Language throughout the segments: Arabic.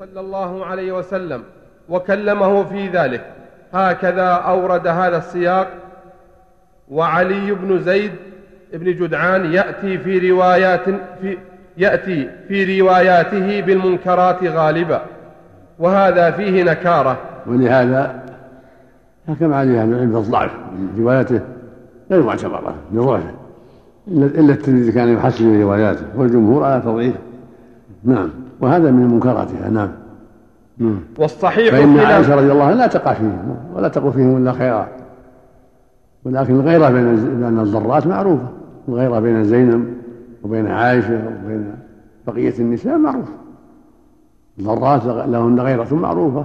صلى الله عليه وسلم وكلمه في ذلك. هكذا أورد هذا السياق. وعلي بن زيد بن جدعان يأتي في روايات في يأتي في رواياته بالمنكرات غالبا. وهذا فيه نكارة. ولهذا حكم عليه أهل العلم بالضعف. روايته غير معتبرة لضعفه إلا الترمذي كان يحسن رواياته والجمهور على تضعيفه. نعم. وهذا من منكراتها نعم. والصحيح فإن عائشة رضي الله عنها لا تقع فيهم ولا تقول فيهم إلا خيرا. ولكن الغيرة بين الضرات معروفة. الغيرة بين زينب وبين عائشة وبين بقية النساء معروفة. الضرات لهن غيرة معروفة.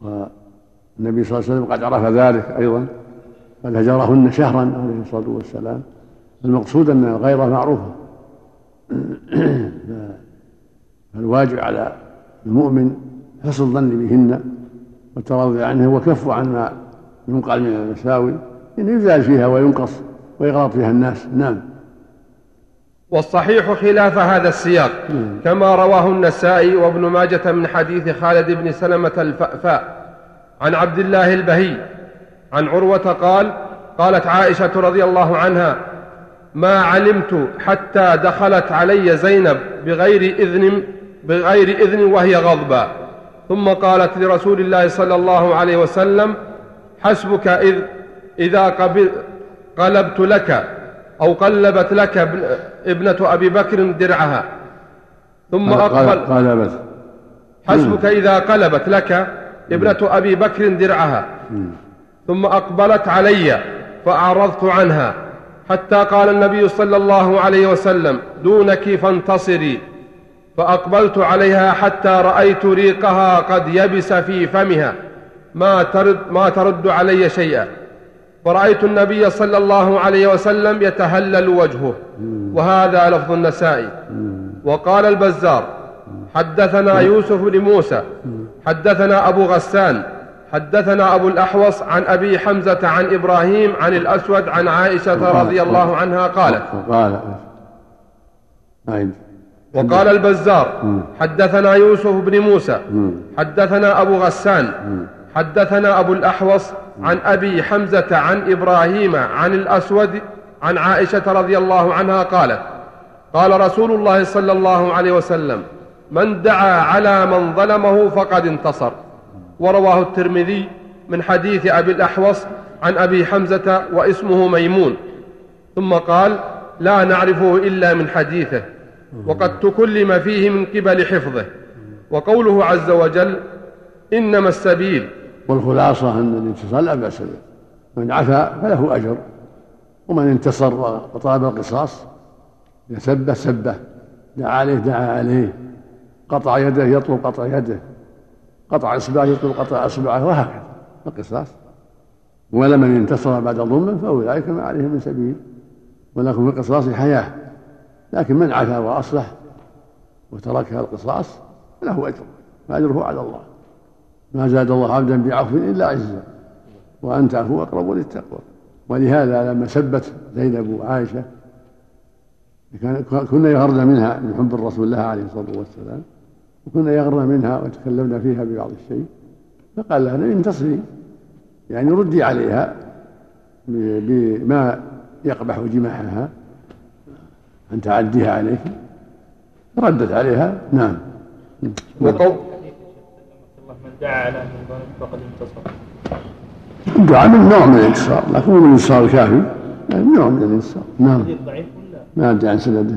والنبي صلى الله عليه وسلم قد عرف ذلك أيضا. قد هجرهن شهرا عليه الصلاة والسلام. المقصود أن الغيرة معروفة. فالواجب على المؤمن حسن الظن بهن والتراضي عنه وكف عن ما ينقل من المساوي إن يزال فيها وينقص ويغلط فيها الناس نعم والصحيح خلاف هذا السياق نعم. كما رواه النسائي وابن ماجة من حديث خالد بن سلمة الفأفاء عن عبد الله البهي عن عروة قال قالت عائشة رضي الله عنها ما علمت حتى دخلت علي زينب بغير إذن بغير إذن وهي غضبا ثم قالت لرسول الله صلى الله عليه وسلم حسبك إذ إذا قبل قلبت لك أو قلبت لك ابنة أبي بكر درعها. ثم أقبل قلبت حسبك إذا قلبت لك ابنة أبي بكر درعها. ثم أقبلت علي فأعرضت عنها. حتى قال النبي صلى الله عليه وسلم دونك فانتصري. فأقبلت عليها حتى رأيت ريقها قد يبس في فمها. ما ترد, ما ترد علي شيئا. فرأيت النبي صلى الله عليه وسلم يتهلل وجهه. وهذا لفظ النسائي. وقال البزار حدثنا يوسف بن موسى حدثنا أبو غسان حدثنا أبو الأحوص عن أبي حمزة عن إبراهيم عن الأسود عن عائشة رضي الله عنها قالت. قال. وقال البزار حدثنا يوسف بن موسى حدثنا أبو غسان حدثنا أبو الأحوص عن أبي حمزة عن إبراهيم عن الأسود عن عائشة رضي الله عنها قالت قال رسول الله صلى الله عليه وسلم من دعا على من ظلمه فقد انتصر. ورواه الترمذي من حديث أبي الأحوص عن أبي حمزة واسمه ميمون ثم قال لا نعرفه إلا من حديثه وقد تكلم فيه من قبل حفظه وقوله عز وجل إنما السبيل والخلاصة أن الانتصار لا بأس به من عفا فله أجر ومن انتصر وطلب القصاص سبه سبه دعا عليه دعا عليه قطع يده يطلب قطع يده. قطع اصبعه يطلب قطع اصبعه وهكذا. القصاص. ولمن انتصر بعد ظلم فأولئك ما عليهم من سبيل. ولكم في القصاص حياة. لكن من عفا وأصلح وترك القصاص له أجر. فاجره على الله. ما زاد الله عبدا بعفو إلا عزا وان تعفو أقرب للتقوى. ولهذا لما سبت زينب وعائشة كنا يغرن منها من حب الرسول لها عليه الصلاة والسلام. وكنا يغرن منها وتكلمنا فيها ببعض الشيء فقال لها انتصري يعني ردي عليها بما يقبح جماحها. أن تعديها عليك. ردت عليها. نعم. وقول من دعا على من فقد انتصر الدعاء من نوع من الانتصار لكن من الانتصار الكافي. يعني نوع من الانتصار نعم. ما أدري عن سنده.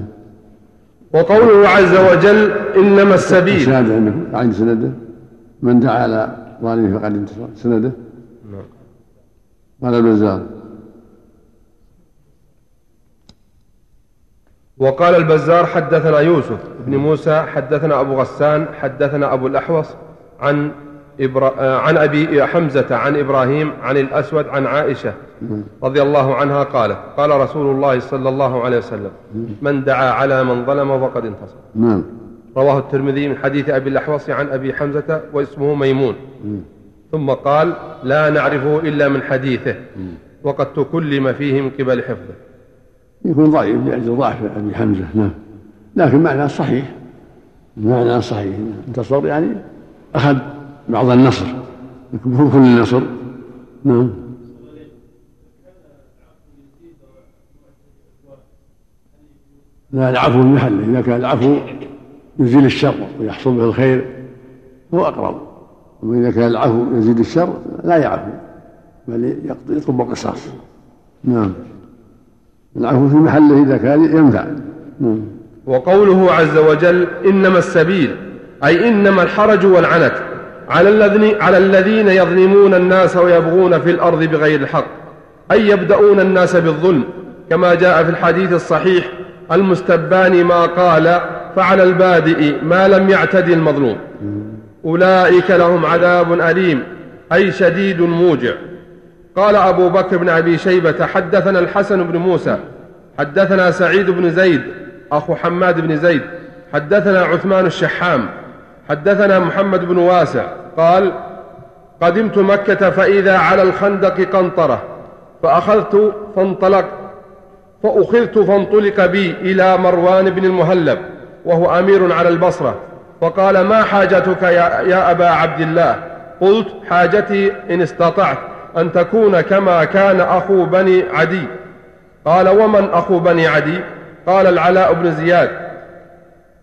وقوله عز وجل إنما السبيل. شهاده إنه؟ عن سنده. من دعا على ظالم فقد انتصر. سنده. نعم قال البزار وقال البزار حدثنا يوسف بن موسى حدثنا أبو غسان حدثنا أبو الأحوص عن إبرا... عن أبي حمزة عن إبراهيم عن الأسود عن عائشة. رضي الله عنها قالت قال رسول الله صلى الله عليه وسلم من دعا على من ظلم فقد انتصر. نعم. رواه الترمذي من حديث أبي الأحوص عن أبي حمزة واسمه ميمون. ثم قال لا نعرفه إلا من حديثه وقد تكلم فيه من قبل حفظه. يكون ضعيف لأجل ضعف أبي حمزة نعم. لكن معناه صحيح. المعنى صحيح. انتصر يعني أخذ بعض النصر لكن كل النصر. نعم. لا العفو المحل إذا كان العفو يزيل الشر ويحصل به الخير هو أقرب. أما إذا كان العفو يزيد الشر لا يعفو بل يطلب القصاص. نعم. العفو في محله إذا كان ينفع. نعم. وقوله عز وجل إنما السبيل أي إنما الحرج والعنت على الذين على الذين يظلمون الناس ويبغون في الأرض بغير الحق أي يبدأون الناس بالظلم كما جاء في الحديث الصحيح المستبان ما قال فعلى البادئ ما لم يعتدي المظلوم. أولئك لهم عذاب أليم أي شديد موجع. قال أبو بكر بن أبي شيبة حدثنا الحسن بن موسى حدثنا سعيد بن زيد أخو حماد بن زيد. حدثنا عثمان الشحام حدثنا محمد بن واسع. قال قدمت مكة فإذا على الخندق قنطرة فأخذت فانطلق فأخذت فانطلق بي إلى مروان بن المهلب وهو أمير على البصرة فقال ما حاجتك يا, يا أبا عبد الله؟ قلت حاجتي إن استطعت أن تكون كما كان أخو بني عدي. قال ومن أخو بني عدي؟ قال العلاء بن زياد.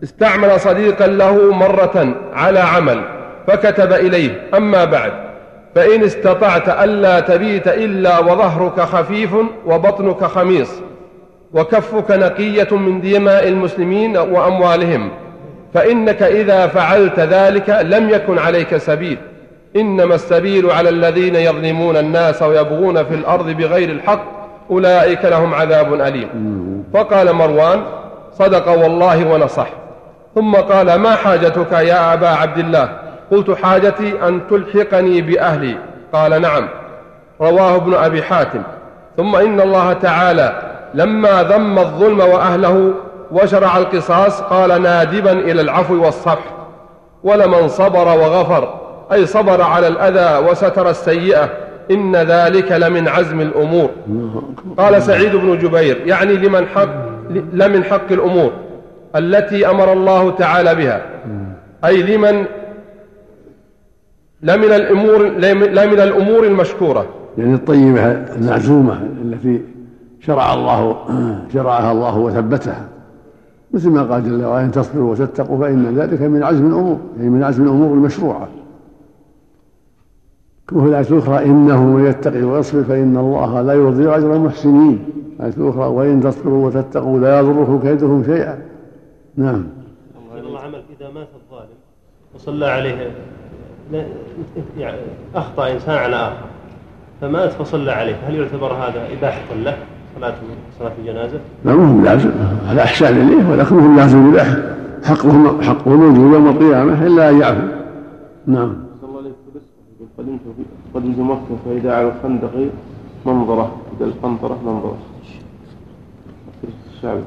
استعمل صديقا له مرة على عمل فكتب إليه أما بعد فإن استطعت ألا تبيت إلا وظهرك خفيف وبطنك خميص. وكفك نقية من دماء المسلمين وأموالهم. فإنك إذا فعلت ذلك لم يكن عليك سبيل. إنما السبيل على الذين يظلمون الناس ويبغون في الأرض بغير الحق أولئك لهم عذاب أليم. فقال مروان صدق والله ونصح. ثم قال ما حاجتك يا أبا عبد الله؟ قلت حاجتي أن تلحقني بأهلي. قال نعم. رواه ابن أبي حاتم. ثم إن الله تعالى لما ذم الظلم وأهله وشرع القصاص قال نادبا إلى العفو والصفح ولمن صبر وغفر أي صبر على الأذى وستر السيئة إن ذلك لمن عزم الأمور. قال سعيد بن جبير يعني لمن حق لمن حق الأمور التي أمر الله تعالى بها. أي لمن لمن الأمور لمن الأمور المشكورة. يعني الطيبة المعزومة التي شرع الله شرعها الله وثبتها. مثل ما قال جل وعلا إن تصبروا وتتقوا فإن ذلك من عزم الأمور يعني من عزم الأمور المشروعة. وفي الآية الأخرى إنه من يتقي ويصبر فإن الله لا يضيع أجر المحسنين. الآية الأخرى وإن تصبروا وتتقوا لا يضركم كيدهم شيئا. نعم. الله عمل. إذا مات الظالم وصلى عليه يعني أخطأ إنسان على آخر فمات فصلى عليه هل يعتبر هذا إباحة له؟ صلاة صلاة الجنازة؟ لا مو بلازم. هذا إحسان إليه ولكن مو بلازم إباحة حقه حقه موجود يوم القيامة إلا أن يعفو. نعم. قدمت قدمت مكة فإذا على الخندق منظرة. إذا القنطرة منظرة. الشعب.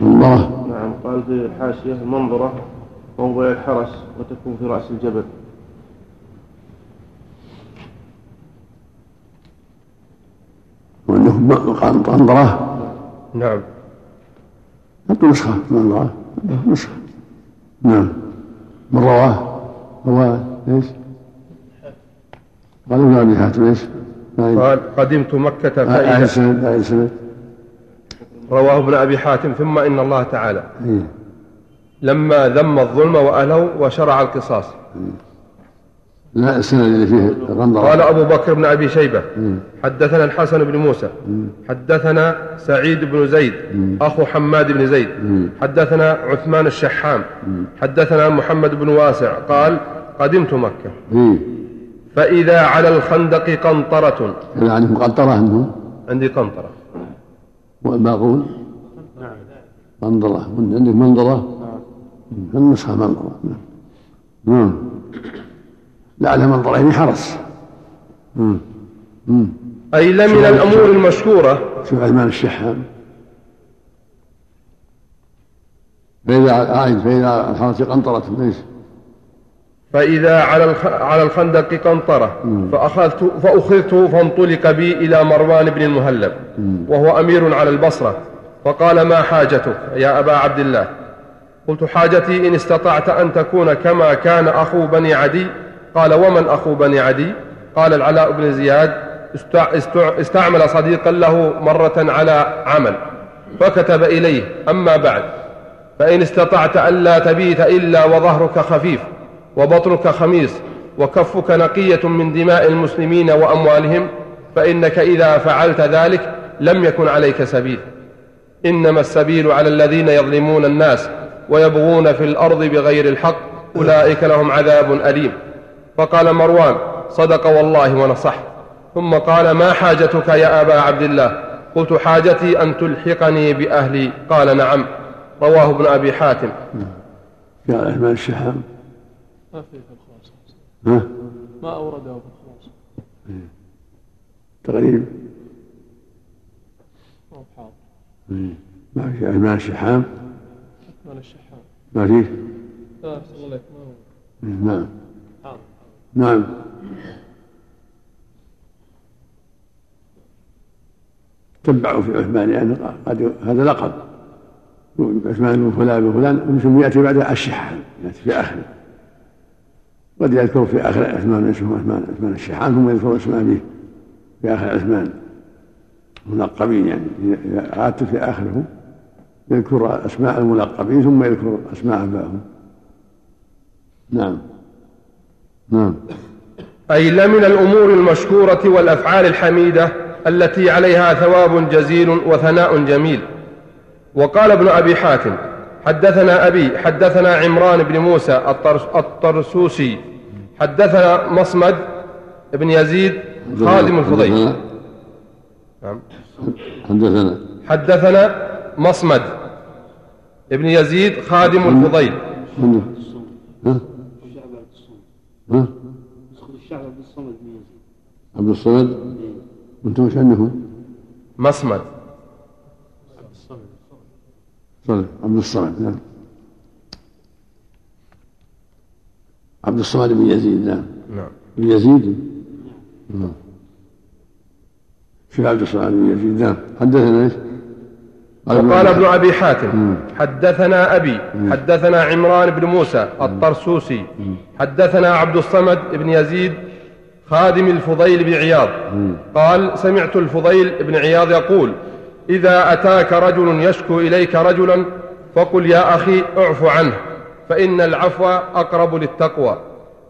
منظرة نعم قال في الحاشية المنظرة موضع الحرس وتكون في رأس الجبل. قنطرة نعم. حطوا نسخة منظرة نسخة. نعم. من رواه رواه إيش؟ قال ابن ابي حاتم إيش؟ قال قدمت مكة فإذا أي سند أي سند رواه ابن أبي حاتم ثم إن الله تعالى. إيه. لما ذم الظلم وأهله وشرع القصاص. لا السند اللي فيه غنضرة قال أبو بكر بن أبي شيبة حدثنا الحسن بن موسى حدثنا سعيد بن زيد أخو حماد بن زيد حدثنا عثمان الشحام حدثنا محمد بن واسع قال قدمت مكة. إيه. فإذا على الخندق قنطرة. يعني مقنطرة عندهم؟ عندي قنطرة. والباقون منظرة. عندك منظرة؟ النسخة منظرة. نعم. لعل منظرين حرس. مم. مم. أي لمن الأمور المشكورة شوف عثمان الشحام فإذا عايد فإذا الحرس قنطرة ليش؟ فإذا على الخ... على الخندق قنطرة. فأخذت فأخذت فانطلق بي إلى مروان بن المهلب. وهو أمير على البصرة. فقال ما حاجتك يا أبا عبد الله؟ قلت حاجتي إن استطعت أن تكون كما كان أخو بني عدي. قال ومن أخو بني عدي؟ قال العلاء بن زياد استعمل صديقا له مرة على عمل فكتب إليه أما بعد فإن استطعت ألا تبيت إلا وظهرك خفيف وبطنك خميس وكفك نقية من دماء المسلمين وأموالهم فإنك إذا فعلت ذلك لم يكن عليك سبيل. إنما السبيل على الذين يظلمون الناس ويبغون في الأرض بغير الحق أولئك لهم عذاب أليم. فقال مروان صدق والله ونصح. ثم قال ما حاجتك يا أبا عبد الله؟ قلت حاجتي أن تلحقني بأهلي. قال نعم. رواه ابن أبي حاتم. قال أهل الشحام. ما في في الخلاصة؟ ها؟ ما أورده في الخلاصة؟ تقريب. ما هو حاضر. ما في أهل الشحام؟ أكمل الشحام. ما فيه؟ لا الله ما هو؟ نعم. نعم. تبعوا في عثمان لأن قد هذا لقب. عثمان بن فلان بن فلان ثم يأتي بعده الشحان يأتي في آخره. قد يذكر في آخر عثمان اسمه عثمان عثمان الشحان ثم يذكر اسمه أبيه في آخر عثمان. ملقبين يعني إذا عادت في آخره يذكر أسماء الملقبين ثم يذكر أسماء أبائهم نعم. نعم. أي لمن الأمور المشكورة والأفعال الحميدة التي عليها ثواب جزيل وثناء جميل. وقال ابن أبي حاتم حدثنا أبي حدثنا عمران بن موسى الطرسوسي. حدثنا مصمد بن يزيد خادم الفضيل. نعم. حدثنا حدثنا مصمد ابن يزيد خادم الفضيل. ها؟ ها؟ عبد الصمد وأنتم وش عندكم؟ مصمد صلى عبد الصمد نعم. عبد الصمد بن يزيد نعم. نعم. بن يزيد؟ نعم. في عبد الصمد بن يزيد؟ نعم. حدثنا إيش؟ وقال ابن أبي حاتم حدثنا أبي حدثنا عمران بن موسى الطرسوسي حدثنا عبد الصمد بن يزيد خادم الفضيل بن عياض. قال سمعت الفضيل بن عياض يقول إذا أتاك رجل يشكو إليك رجلا فقل يا أخي أعف عنه فإن العفو أقرب للتقوى.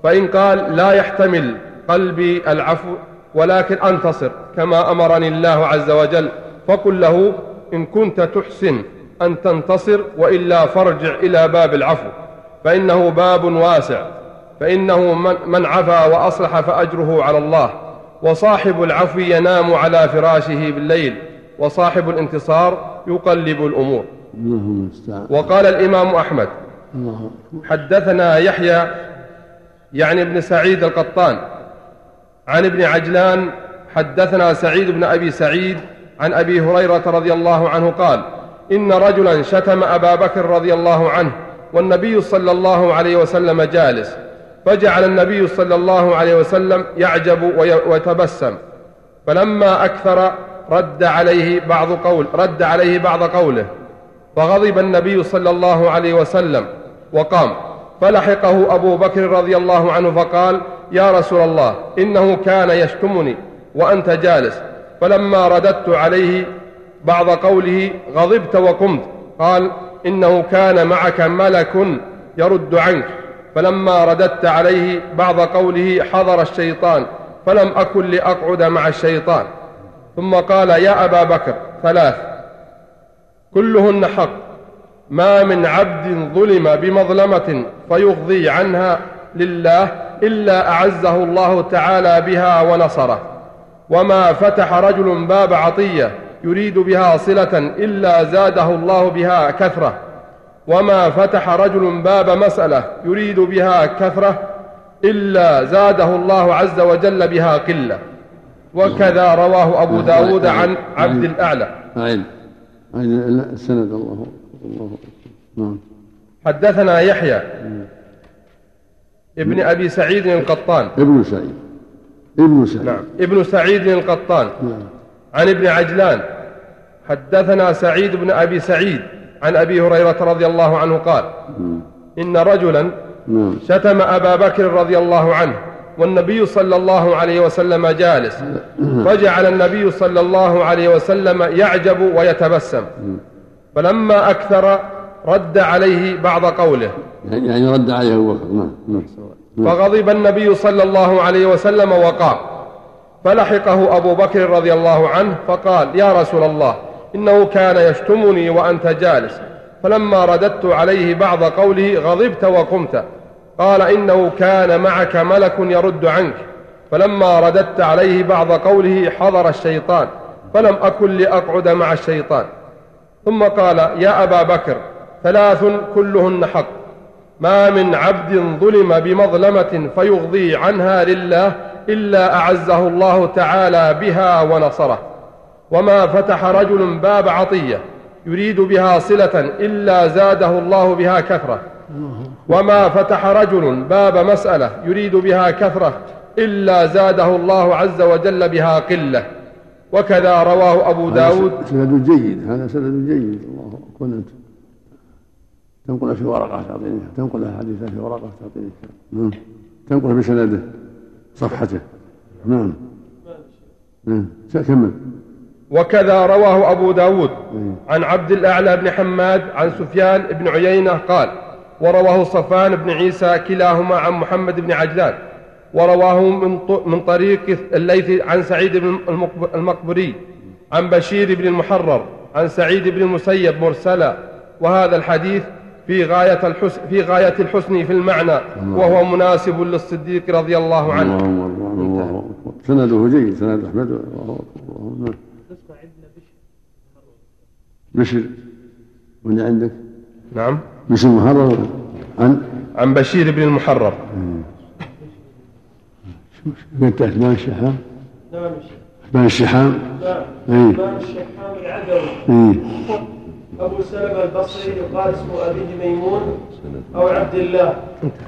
فإن قال لا يحتمل قلبي العفو ولكن أنتصر كما أمرني الله عز وجل فقل له إن كنت تحسن أن تنتصر وإلا فارجع إلى باب العفو فإنه باب واسع فإنه من عفا وأصلح فأجره على الله وصاحب العفو ينام على فراشه بالليل وصاحب الانتصار يقلب الأمور. وقال الإمام أحمد حدثنا يحيى يعني ابن سعيد القطان عن ابن عجلان حدثنا سعيد بن أبي سعيد عن أبي هريرة رضي الله عنه قال إن رجلا شتم أبا بكر رضي الله عنه والنبي صلى الله عليه وسلم جالس فجعل النبي صلى الله عليه وسلم يعجب ويتبسم. فلما أكثر رد عليه بعض قول رد عليه بعض قوله. فغضب النبي صلى الله عليه وسلم وقام. فلحقه أبو بكر رضي الله عنه فقال يا رسول الله إنه كان يشتمني وأنت جالس. فلما رددت عليه بعض قوله غضبت وقمت قال إنه كان معك ملك يرد عنك. فلما رددت عليه بعض قوله حضر الشيطان فلم أكن لأقعد مع الشيطان. ثم قال يا أبا بكر ثلاث كلهن حق. ما من عبد ظلم بمظلمة فيغضي عنها لله إلا أعزه الله تعالى بها ونصره. وما فتح رجل باب عطية يريد بها صلة إلا زاده الله بها كثرة. وما فتح رجل باب مسألة يريد بها كثرة إلا زاده الله عز وجل بها قلة. وكذا رواه أبو داود عن عبد الأعلى. أعد السند الله. الله. نعم. حدثنا يحيى ابن أبي سعيد القطان. ابن سعيد. ابن سعيد. نعم. ابن سعيد القطان. نعم. عن ابن عجلان. حدثنا سعيد بن أبي سعيد عن أبي هريرة رضي الله عنه قال إن رجلا نعم. شتم أبا بكر رضي الله عنه والنبي صلى الله عليه وسلم جالس. فجعل النبي صلى الله عليه وسلم يعجب ويتبسم. فلما أكثر رد عليه بعض قوله. يعني رد عليه أبو بكر. نعم. نعم. فغضب النبي صلى الله عليه وسلم وقام فلحقه أبو بكر رضي الله عنه فقال يا رسول الله إنه كان يشتمني وأنت جالس. فلما رددت عليه بعض قوله غضبت وقمت. قال إنه كان معك ملك يرد عنك. فلما رددت عليه بعض قوله حضر الشيطان. فلم أكن لأقعد مع الشيطان. ثم قال يا أبا بكر ثلاث كلهن حق. ما من عبد ظلم بمظلمة فيغضي عنها لله إلا أعزه الله تعالى بها ونصره. وما فتح رجل باب عطية يريد بها صلة إلا زاده الله بها كثرة. وما فتح رجل باب مسألة يريد بها كثرة إلا زاده الله عز وجل بها قلة. وكذا رواه أبو داود. سند جيد هذا سند جيد. الله كن انت تنقل في ورقة تعطيني تنقل حديثه في ورقة تعطيني نعم. تنقل بسنده صفحته. نعم. نعم. كمل. وكذا رواه أبو داود عن عبد الأعلى بن حماد عن سفيان بن عيينة قال ورواه صفان بن عيسى كلاهما عن محمد بن عجلان. ورواه من ط- من طريق الليث عن سعيد بن المقب- المقبري. عن بشير بن المحرر عن سعيد بن المسيب مرسلا. وهذا الحديث في غاية الحسن في غاية الحسن في المعنى وهو مناسب للصديق رضي الله عنه. الله اكبر الله سنده جيد سند الله نعم بشر. من عندك؟ نعم. بشر محرر. عن؟ عن بشير بن المحرر. قلت اثمان الشحام. نعم اثمان الشحام. نعم الشيخان العدوي. اي أبو سلمة البصري يقال اسم أبيه ميمون أو عبد الله.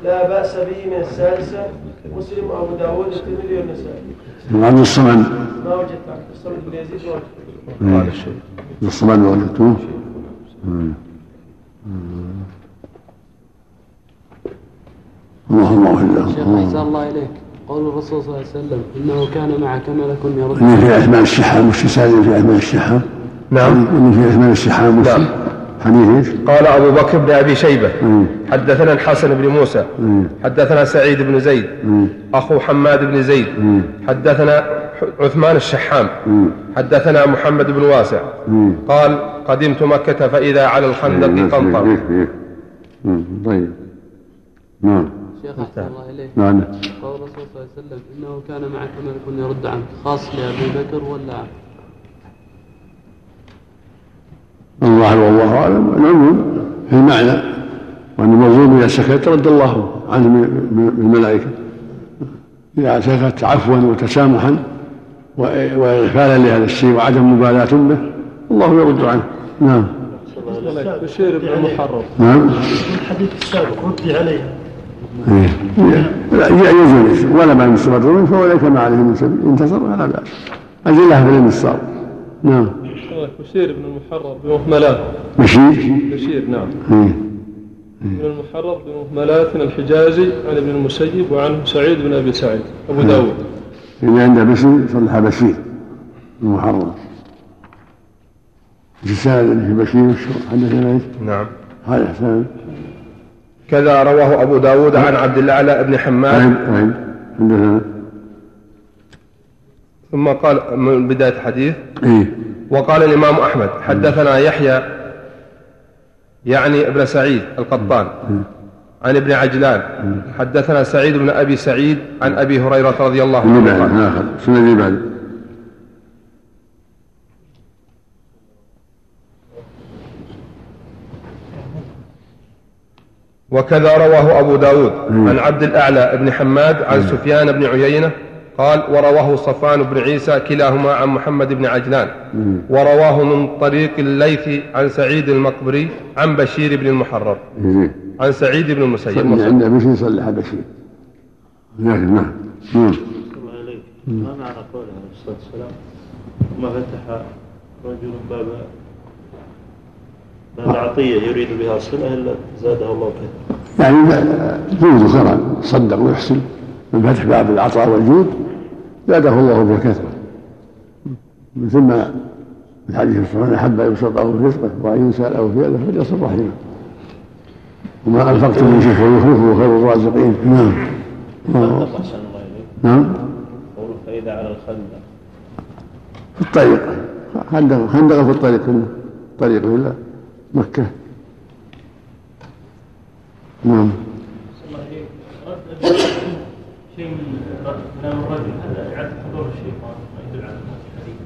لا بأس به من السادسة مسلم وأبو داود الترمذي والنسائي. عبد الصمد ما وجدت؟ عبد الصمد بن يزيد ما وجدت. عبد الصمد وجدتوه الله الله الله شيخ أحسن الله إليك. قول الرسول صلى الله عليه وسلم إنه كان معك ملك يرد في اثمان الشحام وش تسال في اثمان الشحام نعم اللي في اثمان الشحام نعم. حديث إيش؟ قال أبو بكر بن أبي شيبة مم. حدثنا الحسن بن موسى مم. حدثنا سعيد بن زيد مم. أخو حماد بن زيد مم. حدثنا عثمان الشحام مم. حدثنا محمد بن واسع مم. قال قدمت مكة فإذا على الخندق قنطر. مم. طيب نعم شيخ أحسن الله إليك نعم قول الرسول صلى الله عليه وسلم إنه كان معك ملك يرد عنك خاص لأبي بكر ولا الله والله أعلم. العموم في المعنى وأن المظلوم إذا سكت رد الله عنه من الملائكة. إذا سكت عفوا وتسامحا واغفالا لهذا الشيء وعدم مبالاة به الله يرد عنه. نعم. بشير بن المحرر. نعم. الحديث السابق ردي عليها إيه. لا يجوز ولا منه فهو ليس ما عليه من سبيل. انتصر فلا بأس. اجلها في الانتصار نعم. بشير بن المحرر بمهملات مشي بشير؟ نعم. إيه. بن المحرر بمهملات الحجازي عن ابن المسيب وعنه سعيد بن أبي سعيد أبو داود. اللي عنده بشير صلح بشير رسالة اللي في بشير حدثنا إيش؟ نعم. هذا حسان كذا رواه أبو داود عن عبد الأعلى بن حماد. عين عين حدثنا ثم قال من بداية الحديث إيه. وقال الإمام أحمد حدثنا يحيى يعني ابن سعيد القطان عن ابن عجلان حدثنا سعيد بن أبي سعيد عن أبي هريرة رضي الله عنه. قال اللي بعد؟ وكذا رواه أبو داود عن عبد الأعلى بن حماد عن سفيان بن عيينة قال ورواه صفان بن عيسى كلاهما عن محمد بن عجلان. ورواه من طريق الليث عن سعيد المقبري عن بشير بن المحرر. عن سعيد بن المسيب. عنده بشير صلح بشير. لكن نعم. نعم عليك ما معنى قوله عليه الصلاة والسلام؟ ما فتح رجل باب ما العطية يريد بها الصلة إلا زاده الله كثرة يعني جود خيرا صدق ويحسن. من فتح باب العطاء والجود زاده الله بالكثرة مثل ما في الحديث الصحيح أحب أن يبسط له رزقه وأن ينسى له فعله فليصل رحمه. وما أنفقتم من شيء فيخلفه خير الرازقين. نعم. نعم. قوله فإذا على الخندق في الطريق. خندق خندق في الطريق. الطريق إلى مكة. نعم. شيء من كلام الرجل هذا إعادة حضور الشيطان ما يدل على الحديث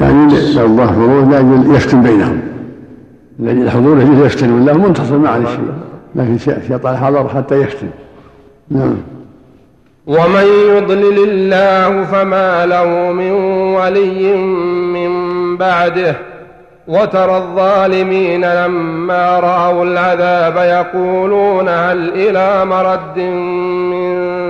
يعني لو الله حضور لا يفتن بينهم. لأجل الحضور يجوز يفتن والله منتصر ما عليه شيء. لكن الشيطان حضر حتى يفتن نعم. ومن يضلل الله فما له من ولي من بعده. وترى الظالمين لما رأوا العذاب يقولون هل إلى مرد من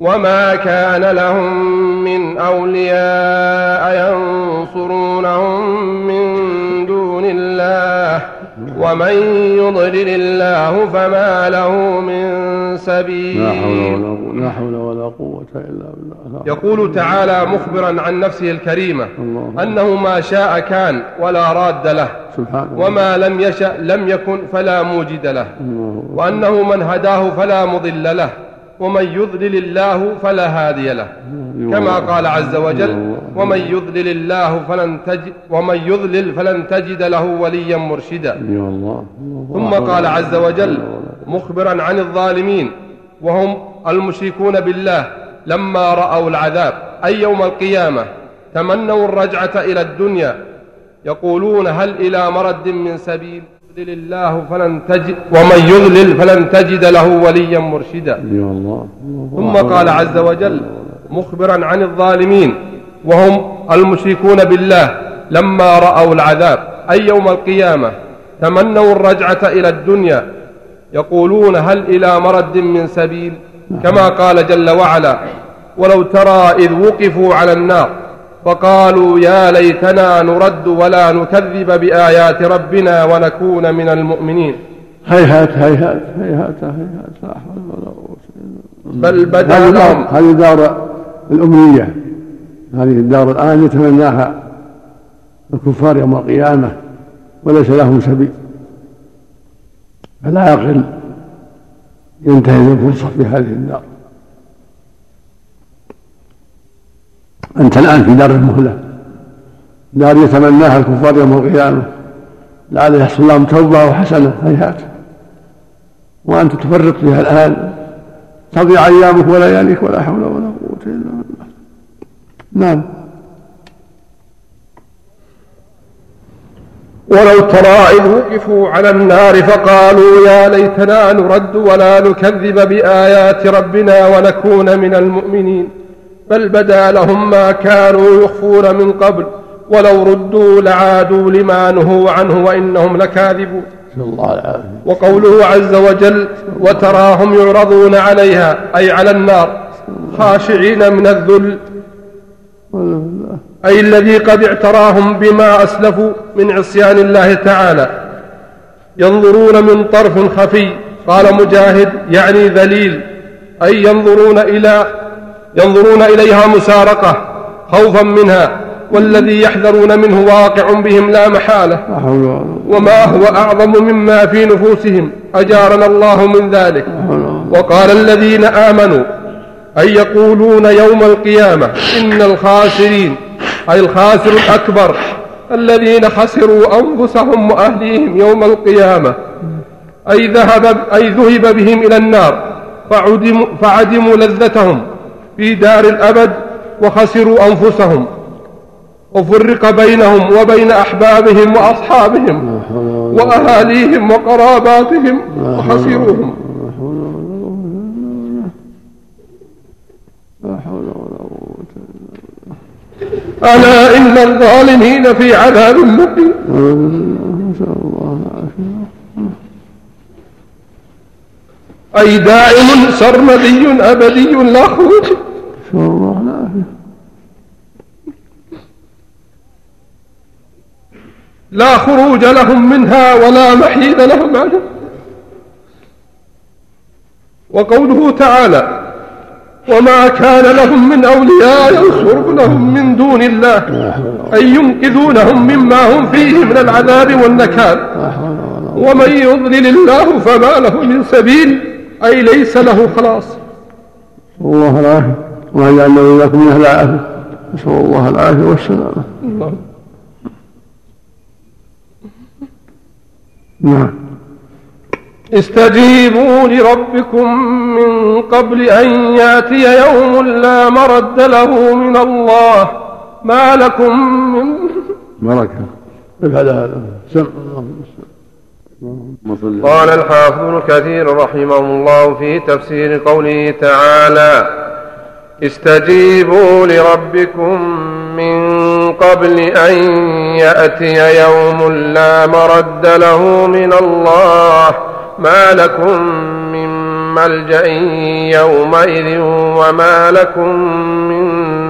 وما كان لهم من أولياء ينصرونهم من دون الله ومن يضلل الله فما له من سبيل لا حول ولا قوة إلا بالله يقول تعالى مخبرا عن نفسه الكريمة. أنه ما شاء كان ولا راد له وما لم يشأ لم يكن فلا موجد له. وأنه من هداه فلا مضل له ومن يضلل الله فلا هادي له كما قال عز وجل ومن يضلل الله فلن تجد ومن يضلل فلن تجد له وليا مرشدا. ثم قال عز وجل مخبرا عن الظالمين وهم المشركون بالله لما رأوا العذاب أي يوم القيامة تمنوا الرجعة إلى الدنيا يقولون هل إلى مرد من سبيل؟ يضلل الله فلن تجد ومن يضلل فلن تجد له وليا مرشدا. الله. ثم قال عز وجل مخبرا عن الظالمين وهم المشركون بالله لما رأوا العذاب. أي يوم القيامة تمنوا الرجعة إلى الدنيا يقولون هل إلى مرد من سبيل؟ كما قال جل وعلا ولو ترى إذ وقفوا على النار فقالوا يا ليتنا نرد ولا نكذب بآيات ربنا ونكون من المؤمنين. هيهات هيهات هيهات هيهات لا حول ولا قوة بل بدأ لهم. هذه دار الأمنية. هذه الدار الآن يتمناها الكفار يوم القيامة وليس لهم سبيل. فلا يقل ينتهز الفرصة في هذه الدار. أنت الآن في دار المهلة. دار يتمناها الكفار يوم القيامة. لعل يحصل لهم توبة وحسنة هيهات وأنت تفرط فيها الآن. تضيع أيامك ولياليك ولا حول ولا قوة إلا بالله. نعم. ولو ترى إذ وقفوا على النار فقالوا يا ليتنا نرد ولا نكذب بآيات ربنا ونكون من المؤمنين. بل بدا لهم ما كانوا يخفون من قبل ولو ردوا لعادوا لما نهوا عنه وإنهم لكاذبون. الله وقوله عز وجل وتراهم يعرضون عليها أي على النار خاشعين من الذل. أي الذي قد اعتراهم بما أسلفوا من عصيان الله تعالى. ينظرون من طرف خفي قال مجاهد يعني ذليل. أي ينظرون إلى ينظرون إليها مسارقة خوفا منها والذي يحذرون منه واقع بهم لا محالة. وما هو أعظم مما في نفوسهم أجارنا الله من ذلك. وقال الذين آمنوا أي يقولون يوم القيامة إن الخاسرين أي الخاسر الأكبر الذين خسروا أنفسهم وأهليهم يوم القيامة أي ذهب أي ذهب بهم إلى النار فعدموا, فعدموا لذتهم. في دار الأبد وخسروا أنفسهم وفرق بينهم وبين أحبابهم وأصحابهم وأهاليهم وقراباتهم قوة ألا إن الظالمين في عذاب مقيم. أي دائم سرمدي أبدي لا خروج نسأل الله العافية لا خروج لهم منها ولا محيد لهم عنها. وقوله تعالى وما كان لهم من أولياء ينصرونهم من دون الله أي ينقذونهم مما هم فيه من العذاب والنكال. ومن يضلل الله فما له من سبيل أي ليس له خلاص. الله العافية. وما جعلنا وإياكم من أهل العافية. نسأل الله العافية والسلامة. الله. نعم. استجيبوا لربكم من قبل أن يأتي يوم لا مرد له من الله. ما لكم من بركة. افعل هذا. سم. اللهم صل قال الحافظ ابن كثير رحمه الله في تفسير قوله تعالى استجيبوا لربكم من قبل أن يأتي يوم لا مرد له من الله. ما لكم من ملجأ يومئذ وما لكم من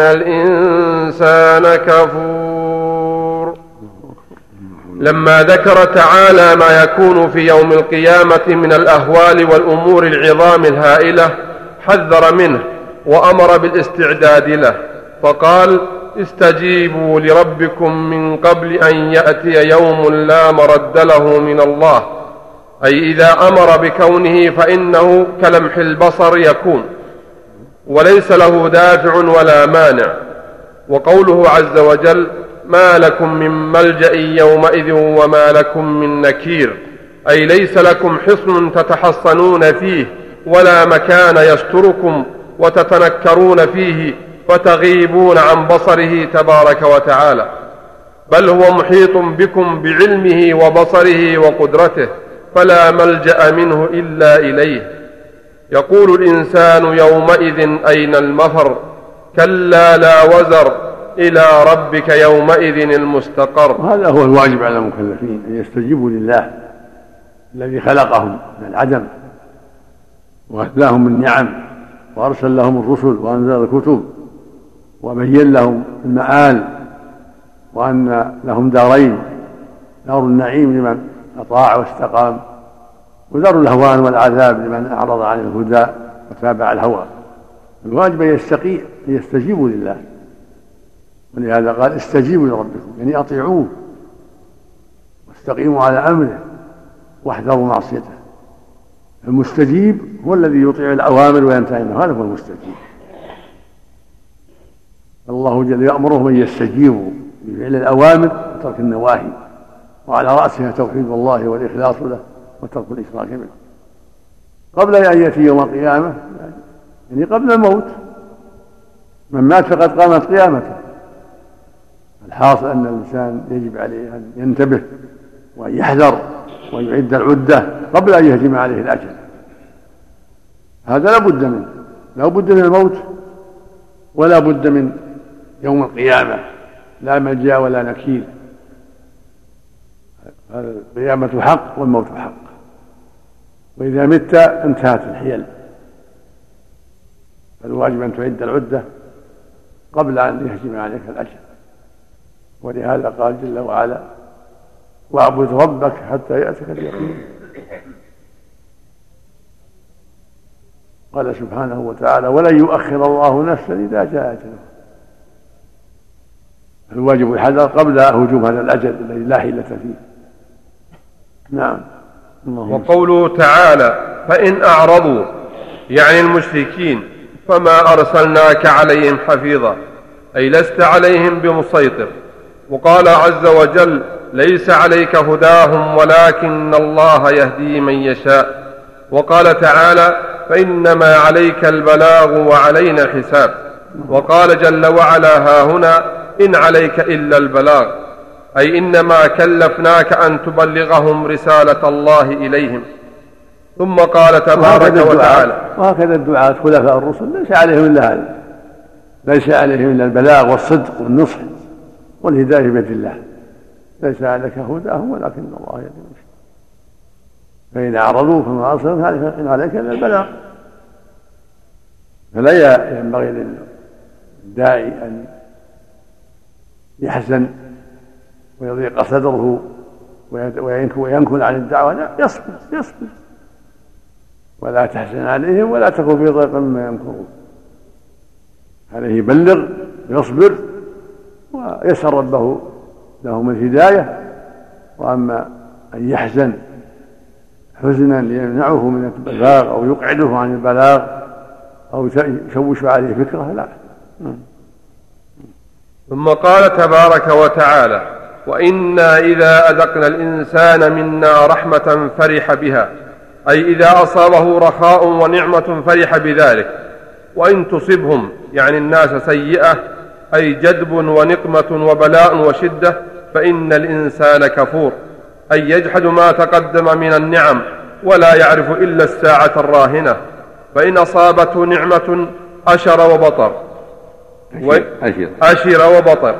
الإنسان كفور. لما ذكر تعالى ما يكون في يوم القيامة من الأهوال والأمور العظام الهائلة حذر منه وأمر بالاستعداد له. فقال استجيبوا لربكم من قبل أن يأتي يوم لا مرد له من الله. أي إذا أمر بكونه فإنه كلمح البصر يكون. وليس له دافع ولا مانع. وقوله عز وجل ما لكم من ملجأ يومئذ وما لكم من نكير. أي ليس لكم حصن تتحصنون فيه ولا مكان يستركم وتتنكرون فيه فتغيبون عن بصره تبارك وتعالى. بل هو محيط بكم بعلمه وبصره وقدرته فلا ملجأ منه إلا إليه. يقول الإنسان يومئذ أين المفر؟ كلا لا وزر إلى ربك يومئذ المستقر. وهذا هو الواجب على المكلفين أن يستجيبوا لله الذي خلقهم من العدم وأتاهم النعم وأرسل لهم الرسل وأنزل الكتب وبين لهم المآل وأن لهم دارين دار النعيم لمن أطاع واستقام. ودار الهوان والعذاب لمن أعرض عن الهدى وتابع الهوى. الواجب أن يستقي يستجيبوا لله. ولهذا قال استجيبوا لربكم. يعني أطيعوه. واستقيموا على أمره. واحذروا معصيته. المستجيب هو الذي يطيع الأوامر وينتهي هذا هو المستجيب. الله جل يأمرهم أن يستجيبوا بفعل الأوامر وترك النواهي. وعلى رأسها توحيد الله والإخلاص له. وترك الإشراك به قبل أن يأتي يوم القيامة يعني قبل الموت من مات فقد قامت قيامته. الحاصل أن الإنسان يجب عليه أن ينتبه وأن يحذر وأن يعد العدة قبل أن يهجم عليه الأجل. هذا لا بد منه. لا بد من الموت ولا بد من يوم القيامة. لا ملجأ ولا نكيل. القيامة حق والموت حق. وإذا مت انتهت الحيل. فالواجب أن تعد العدة قبل أن يهجم عليك الأجل ولهذا قال جل وعلا واعبد ربك حتى يأتك اليقين. قال سبحانه وتعالى ولن يؤخر الله نفسا إذا جاء أجله الواجب الحذر قبل هجوم هذا الأجل الذي لا حيلة فيه. نعم. وقوله تعالى فإن أعرضوا يعني المشركين فما أرسلناك عليهم حفيظا أي لست عليهم بمسيطر وقال عز وجل ليس عليك هداهم ولكن الله يهدي من يشاء وقال تعالى فإنما عليك البلاغ وعلينا الحساب وقال جل وعلا ها هنا إن عليك إلا البلاغ أي إنما كلفناك أن تبلغهم رسالة الله إليهم. ثم قال تبارك وتعالى وهكذا الدعاة خلفاء الرسل. ليس عليهم إلا هذا. ليس عليهم إلا البلاغ والصدق والنصح والهداية بيد الله. ليس عليك هداهم ولكن الله يهدي فإن أعرضوا فما أرسلوا إن عليك إلا البلاغ. فلا ينبغي للداعي أن يحزن ويضيق صدره وينكل عن الدعوة يصبر يصبر. ولا تحزن عليهم ولا تكن في ضيق مما يمكرون. عليه يبلغ ويصبر ويسأل ربه لهم الهداية. وأما أن يحزن حزنا يمنعه من البلاغ أو يقعده عن البلاغ أو يشوش عليه فكرة لا. ثم قال تبارك وتعالى وإنا إذا أذقنا الإنسان منا رحمة فرح بها أي إذا أصابه رخاء ونعمة فرح بذلك. وإن تصبهم يعني الناس سيئة أي جدب ونقمة وبلاء وشدة فإن الإنسان كفور أي يجحد ما تقدم من النعم ولا يعرف إلا الساعة الراهنة. فإن أصابته نعمة أشر وبطر. أشر, أشر وبطر.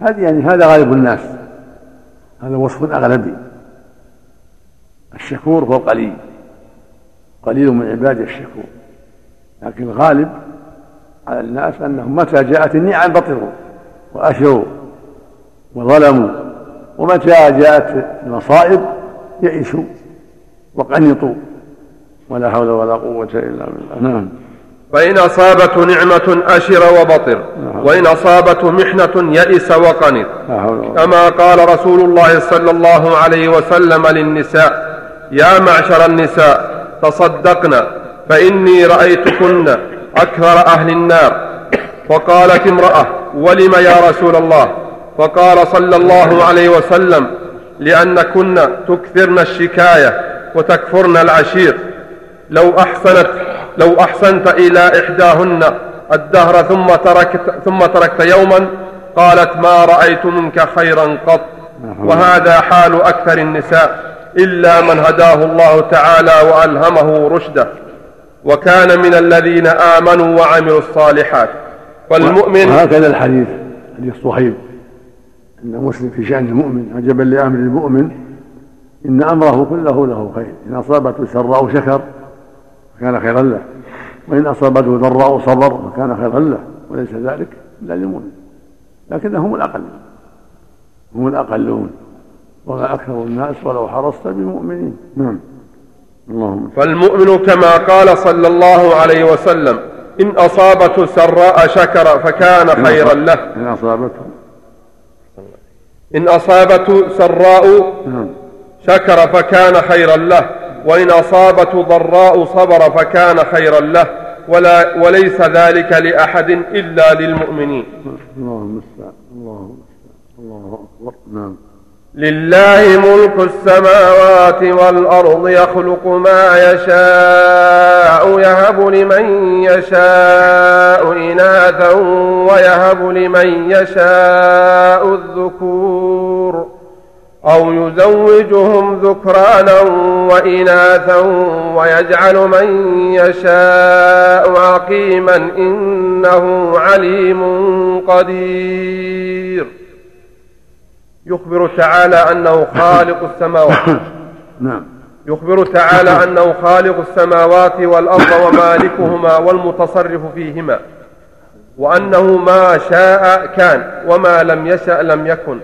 هذه يعني هذا غالب الناس. هذا وصف أغلبي. الشكور هو القليل قليل من عباده الشكور. لكن الغالب على الناس أنهم متى جاءت النعم بطروا وأشروا وظلموا ومتى جاءت المصائب يئسوا وقنطوا. ولا حول ولا قوة إلا بالله. نعم. فإن أصابته نعمة أشر وبطر نعم. وإن أصابته محنة يئس وقنط. كما قال رسول الله صلى الله عليه وسلم للنساء يا معشر النساء تصدقنا فإني رأيتكن أكثر أهل النار. فقالت امرأة ولم يا رسول الله؟ فقال صلى الله عليه وسلم لأنكن تكثرن الشكاية وتكفرن العشير. لو أحسنت لو أحسنت إلى إحداهن الدهر ثم تركت ثم تركت يوما قالت ما رأيت منك خيرا قط. وهذا حال أكثر النساء إلا من هداه الله تعالى وألهمه رشده. وكان من الذين آمنوا وعملوا الصالحات. والمؤمن وهكذا الحديث حديث صهيب أن مسلم في شأن المؤمن عجبا لأمر المؤمن إن أمره كله له خير. إن أصابته سراء شكر فكان خيرا له. وإن أصابته ضراء صبر فكان خيرا له. وليس ذلك إلا للمؤمن. لكنهم الأقل. هم الأقلون. وما أكثر الناس ولو حرصت بمؤمنين. نعم. اللهم فالمؤمن كما قال صلى الله عليه وسلم إن أصابته سراء شكر فكان خيرا له. إن أصابته. إن أصابته سراء نعم. شكر فكان خيرا له. وإن أصابته ضراء صبر فكان خيرا له ولا وليس ذلك لأحد إلا للمؤمنين. اللهم الله الله أكبر نعم. لله ملك السماوات والأرض يخلق ما يشاء يهب لمن يشاء إناثا ويهب لمن يشاء الذكور. أو يزوجهم ذكرانا وإناثا ويجعل من يشاء عقيما إنه عليم قدير. يخبر تعالى أنه خالق السماوات. نعم. يخبر تعالى أنه خالق السماوات والأرض ومالكهما والمتصرف فيهما وأنه ما شاء كان وما لم يشأ لم يكن.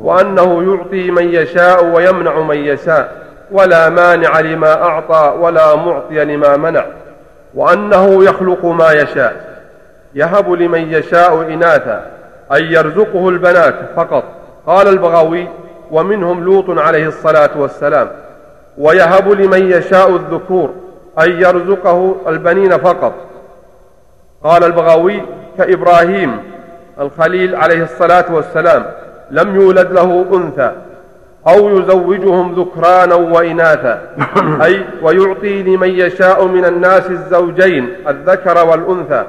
وأنه يعطي من يشاء ويمنع من يشاء ولا مانع لما أعطى ولا معطي لما منع وأنه يخلق ما يشاء يهب لمن يشاء إناثا أي يرزقه البنات فقط. قال البغاوي ومنهم لوط عليه الصلاة والسلام ويهب لمن يشاء الذكور أن يرزقه البنين فقط. قال البغوي كإبراهيم الخليل عليه الصلاة والسلام لم يولد له أنثى أو يزوجهم ذكرانا وإناثا. أي ويعطي لمن يشاء من الناس الزوجين الذكر والأنثى.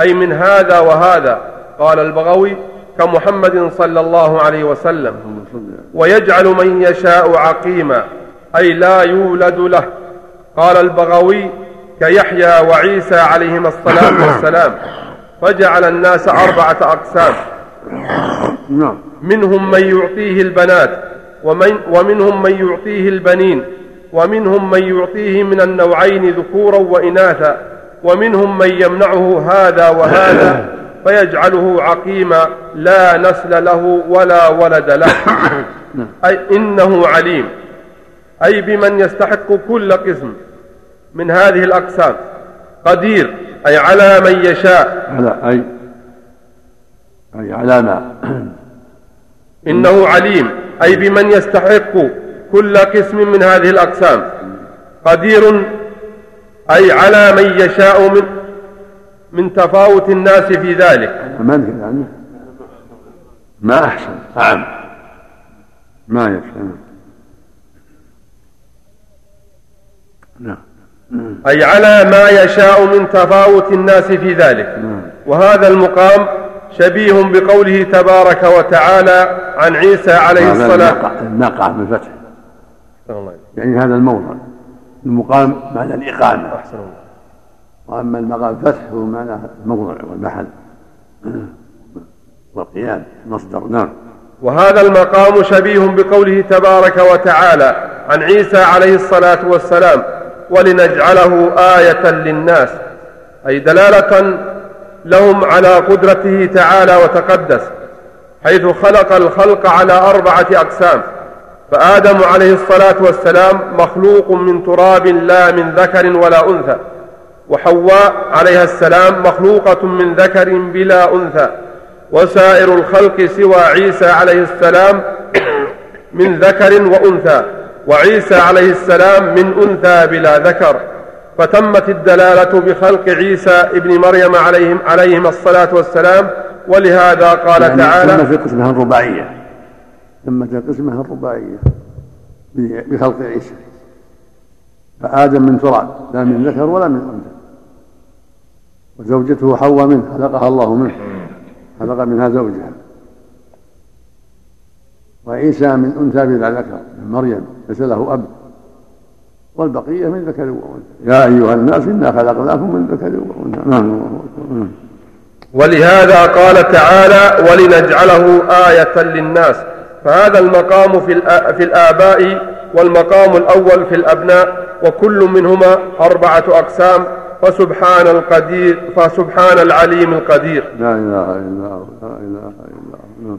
أي من هذا وهذا قال البغوي كمحمد صلى الله عليه وسلم. ويجعل من يشاء عقيما أي لا يولد له. قال البغوي كيحيى وعيسى عليهما الصلاة والسلام. فجعل الناس أربعة أقسام. نعم. منهم من يعطيه البنات ومن ومنهم من يعطيه البنين ومنهم من يعطيه من النوعين ذكورا وإناثا ومنهم من يمنعه هذا وهذا فيجعله عقيما لا نسل له ولا ولد له. أي إنه عليم. أي بمن يستحق كل قسم من هذه الأقسام. قدير أي على من يشاء. على أي أي على ما. إنه عليم أي بمن يستحق كل قسم من هذه الأقسام. قدير أي على من يشاء من من تفاوت الناس في ذلك. ما يعني. ما أحسن أعم ما يفهم. نعم أي على ما يشاء من تفاوت الناس في ذلك. وهذا المقام شبيه بقوله تبارك وتعالى عن عيسى عليه الصلاة الناقع بالفتح يعني هذا الموضع. المقام معنى الإقامة. أحسن وأما المقام فتح هو معنى الموضع والمحل. والقيام مصدر نعم. وهذا المقام شبيه بقوله تبارك وتعالى عن عيسى عليه الصلاة والسلام ولنجعله آية للناس. أي دلالة لهم على قدرته تعالى وتقدس حيث خلق الخلق على أربعة أقسام. فآدم عليه الصلاة والسلام مخلوق من تراب لا من ذكر ولا أنثى وحواء عليها السلام مخلوقة من ذكر بلا أنثى وسائر الخلق سوى عيسى عليه السلام من ذكر وأنثى وعيسى عليه السلام من أنثى بلا ذكر. فتمت الدلالة بخلق عيسى ابن مريم عليهم عليهما الصلاة والسلام ولهذا قال يعني تعالى في قسمها الرباعية. في قسمها الرباعية بخلق عيسى. فآدم من تراب لا من ذكر ولا من أنثى. وزوجته حواء منه خلقها الله منه. خلق منها زوجها. وعيسى من أنثى بلا ذكر من مريم ليس له أب. والبقية من ذكر وأنثى. يا أيها الناس إنا خلقناكم من ذكر وأنثى. نعم. ولهذا قال تعالى ولنجعله آية للناس. فهذا المقام في في الآباء والمقام الأول في الأبناء وكل منهما أربعة أقسام. فسبحان القدير فسبحان العليم القدير. لا إله إلا الله لا إله إلا الله. نعم.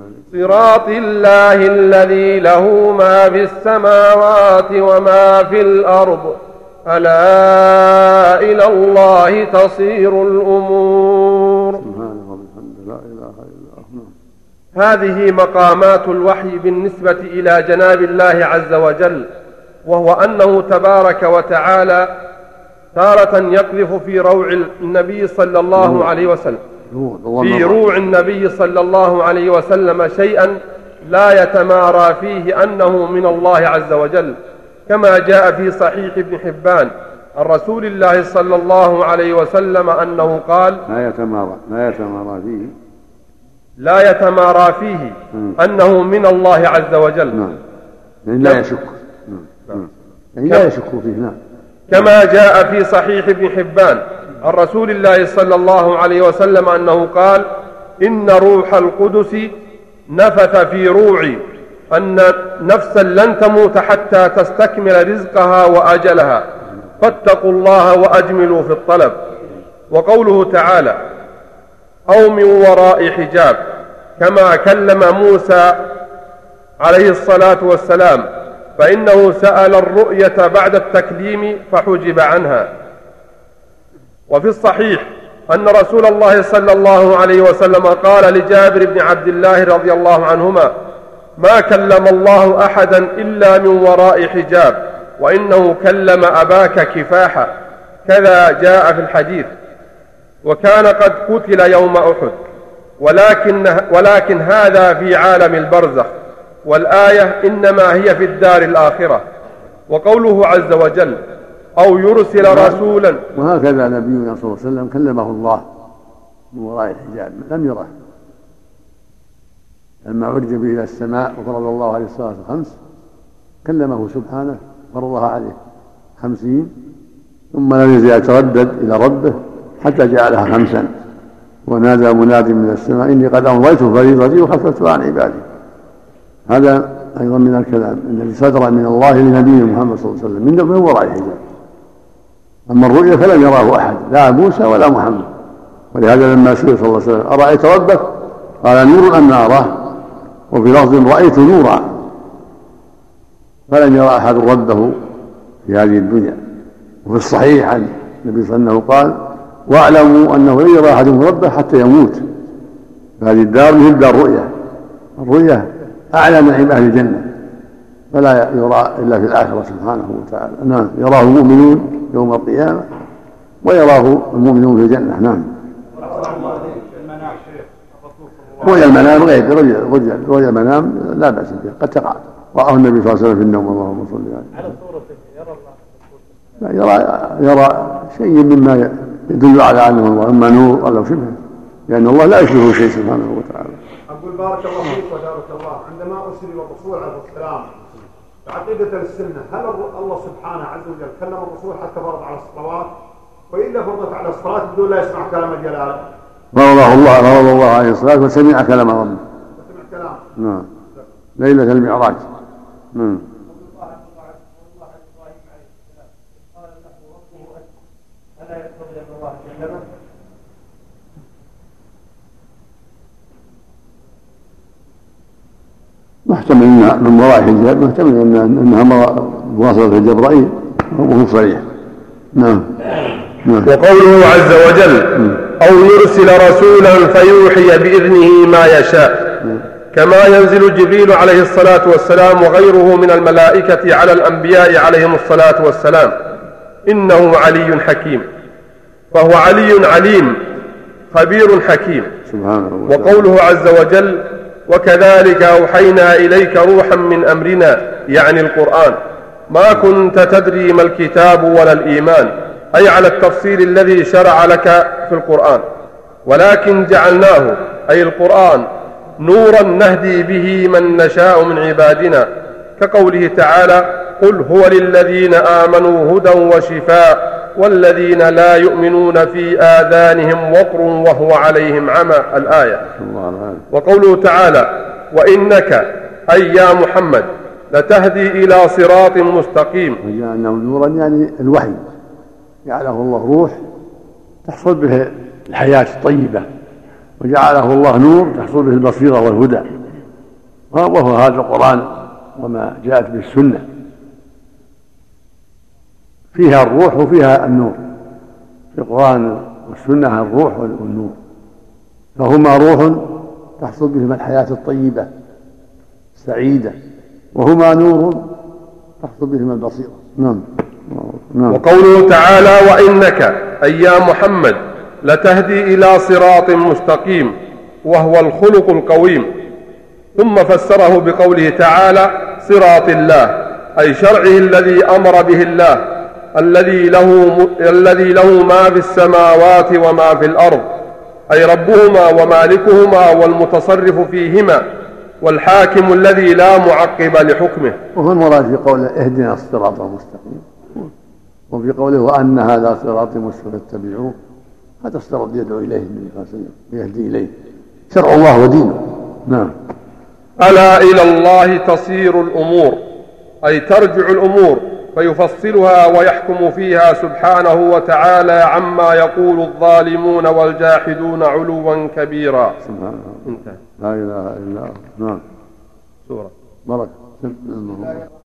صراط الله الذي له ما في السماوات وما في الأرض. ألا إلى الله تصير الأمور. سبحانه لا إله إلا نعم. هذه مقامات الوحي بالنسبة إلى جناب الله عز وجل وهو أنه تبارك وتعالى تارة يقذف في روع النبي صلى الله عليه وسلم. في روع النبي صلى الله عليه وسلم شيئا لا يتمارى فيه أنه من الله عز وجل كما جاء في صحيح ابن حبان عن رسول الله صلى الله عليه وسلم أنه قال لا يتمارى لا يتمارى فيه. لا يتمارى فيه مم. أنه من الله عز وجل. نعم. يعني لا يشك. نعم. نعم. يعني لا يشك فيه نعم. كما جاء في صحيح ابن حبان عن رسول الله صلى الله عليه وسلم أنه قال إن روح القدس نفث في روعي أن نفسا لن تموت حتى تستكمل رزقها وأجلها. فاتقوا الله وأجملوا في الطلب. وقوله تعالى أو من وراء حجاب كما كلم موسى عليه الصلاة والسلام فإنه سأل الرؤية بعد التكليم فحجب عنها. وفي الصحيح أن رسول الله صلى الله عليه وسلم قال لجابر بن عبد الله رضي الله عنهما ما كلم الله أحدا إلا من وراء حجاب وإنه كلم أباك كفاحا. كذا جاء في الحديث. وكان قد قتل يوم أحد ولكن, ولكن هذا في عالم البرزخ والآية إنما هي في الدار الآخرة. وقوله عز وجل أو يرسل رسولا. وهكذا نبينا صلى الله عليه وسلم كلمه الله من وراء الحجاب لم يره. لما عرج به إلى السماء وفرض الله عليه الصلاة الخمس كلمه سبحانه فرضها عليه خمسين ثم لم يزل يتردد إلى ربه حتى جعلها خمسا. ونادى مناد من السماء إني قد أمضيت فريضتي وخففتها عن عبادي. هذا أيضا من الكلام الذي صدر من الله لنبيه محمد صلى الله عليه وسلم من وراء الحجاب. أما الرؤيا فلم يراه أحد لا موسى ولا محمد. ولهذا لما سئل صلى الله عليه وسلم أرأيت ربك؟ قال نور أم اراه وفي لفظ رأيت نورا. فلم يرى أحد ربه في هذه الدنيا. وفي الصحيح عن النبي صلى الله عليه وسلم قال واعلموا أنه لن يرى احدكم ربه حتى يموت. فهذه الدار مثل دار رؤيا الرؤيا أعلى نعيم أهل الجنة. فلا يرى إلا في الآخرة سبحانه وتعالى. نعم يراه المؤمنون يوم القيامة ويراه المؤمنون في الجنة. نعم. رؤيا المنام غير رؤيا رؤيا المنام لا بأس بها قد تقع. رآه النبي صلى الله عليه وسلم في النوم اللهم صل عليه على صورته يرى الله يرى يرى شيء مما يدل على أنه الله أما نور أو شبهه لأن الله لا يشبهه شيء سبحانه وتعالى. أقول بارك الله فيك وبارك الله. عندما أرسل الرسول عليه السلام عقيدة السنة. هل الله سبحانه عز وجل كلم الرسول حتى فرض على الصلوات؟ وإلا فرضت على الصلاة بدون لا يسمع كلام الجلالة فرضه الله فرض الله عليه الصلاة وسمع كلام ربه. سمع كلام نعم. ليلة المعراج. نعم. محتمل إنها من وراء حجاب محتمل انها مواصلة جبرائيل وهو صريح نعم. نعم. وقوله عز وجل أو يرسل رسولا فيوحي بإذنه ما يشاء. كما ينزل جبريل عليه الصلاة والسلام وغيره من الملائكة على الأنبياء عليهم الصلاة والسلام. إنه علي حكيم. فهو علي عليم خبير حكيم. سبحانه وقوله عز وجل وكذلك أوحينا إليك روحا من أمرنا يعني القرآن. ما كنت تدري ما الكتاب ولا الإيمان أي على التفصيل الذي شرع لك في القرآن. ولكن جعلناه أي القرآن نورا نهدي به من نشاء من عبادنا. كقوله تعالى قل هو للذين آمنوا هدى وشفاء والذين لا يؤمنون في آذانهم وقر وهو عليهم عمى. الآية. وقوله تعالى وإنك أي يا محمد لتهدي إلى صراط مستقيم. وجعلناه نورا يعني الوحي. جعله الله روح تحصل به الحياة الطيبة. وجعله الله نور تحصل به البصيرة والهدى. وهو هذا القرآن وما جاءت به السنة. فيها الروح وفيها النور. في القرآن والسنة الروح والنور. فهما روح تحصل بهما الحياة الطيبة السعيدة وهما نور تحصل بهما البصيرة. نعم. نعم. وقوله تعالى وإنك أي يا محمد لتهدي إلى صراط مستقيم وهو الخلق القويم. ثم فسره بقوله تعالى صراط الله أي شرعه الذي أمر به الله. الذي له الذي له ما في السماوات وما في الأرض أي ربهما ومالكهما والمتصرف فيهما والحاكم الذي لا معقب لحكمه. وهو المراد في قوله اهدنا الصراط المستقيم. وفي قوله وأن هذا صراطي مستقيم فاتبعوه. هذا الصراط يدعو إليه النبي صلى الله عليه وسلم ويهدي إليه. شرع الله ودينه. نعم. ألا إلى الله تصير الأمور أي ترجع الأمور. فيفصلها ويحكم فيها سبحانه وتعالى عما يقول الظالمون والجاحدون علوا كبيرا. سبحان الله. انتهى. لا إله إلا الله. نعم. سورة. بركة.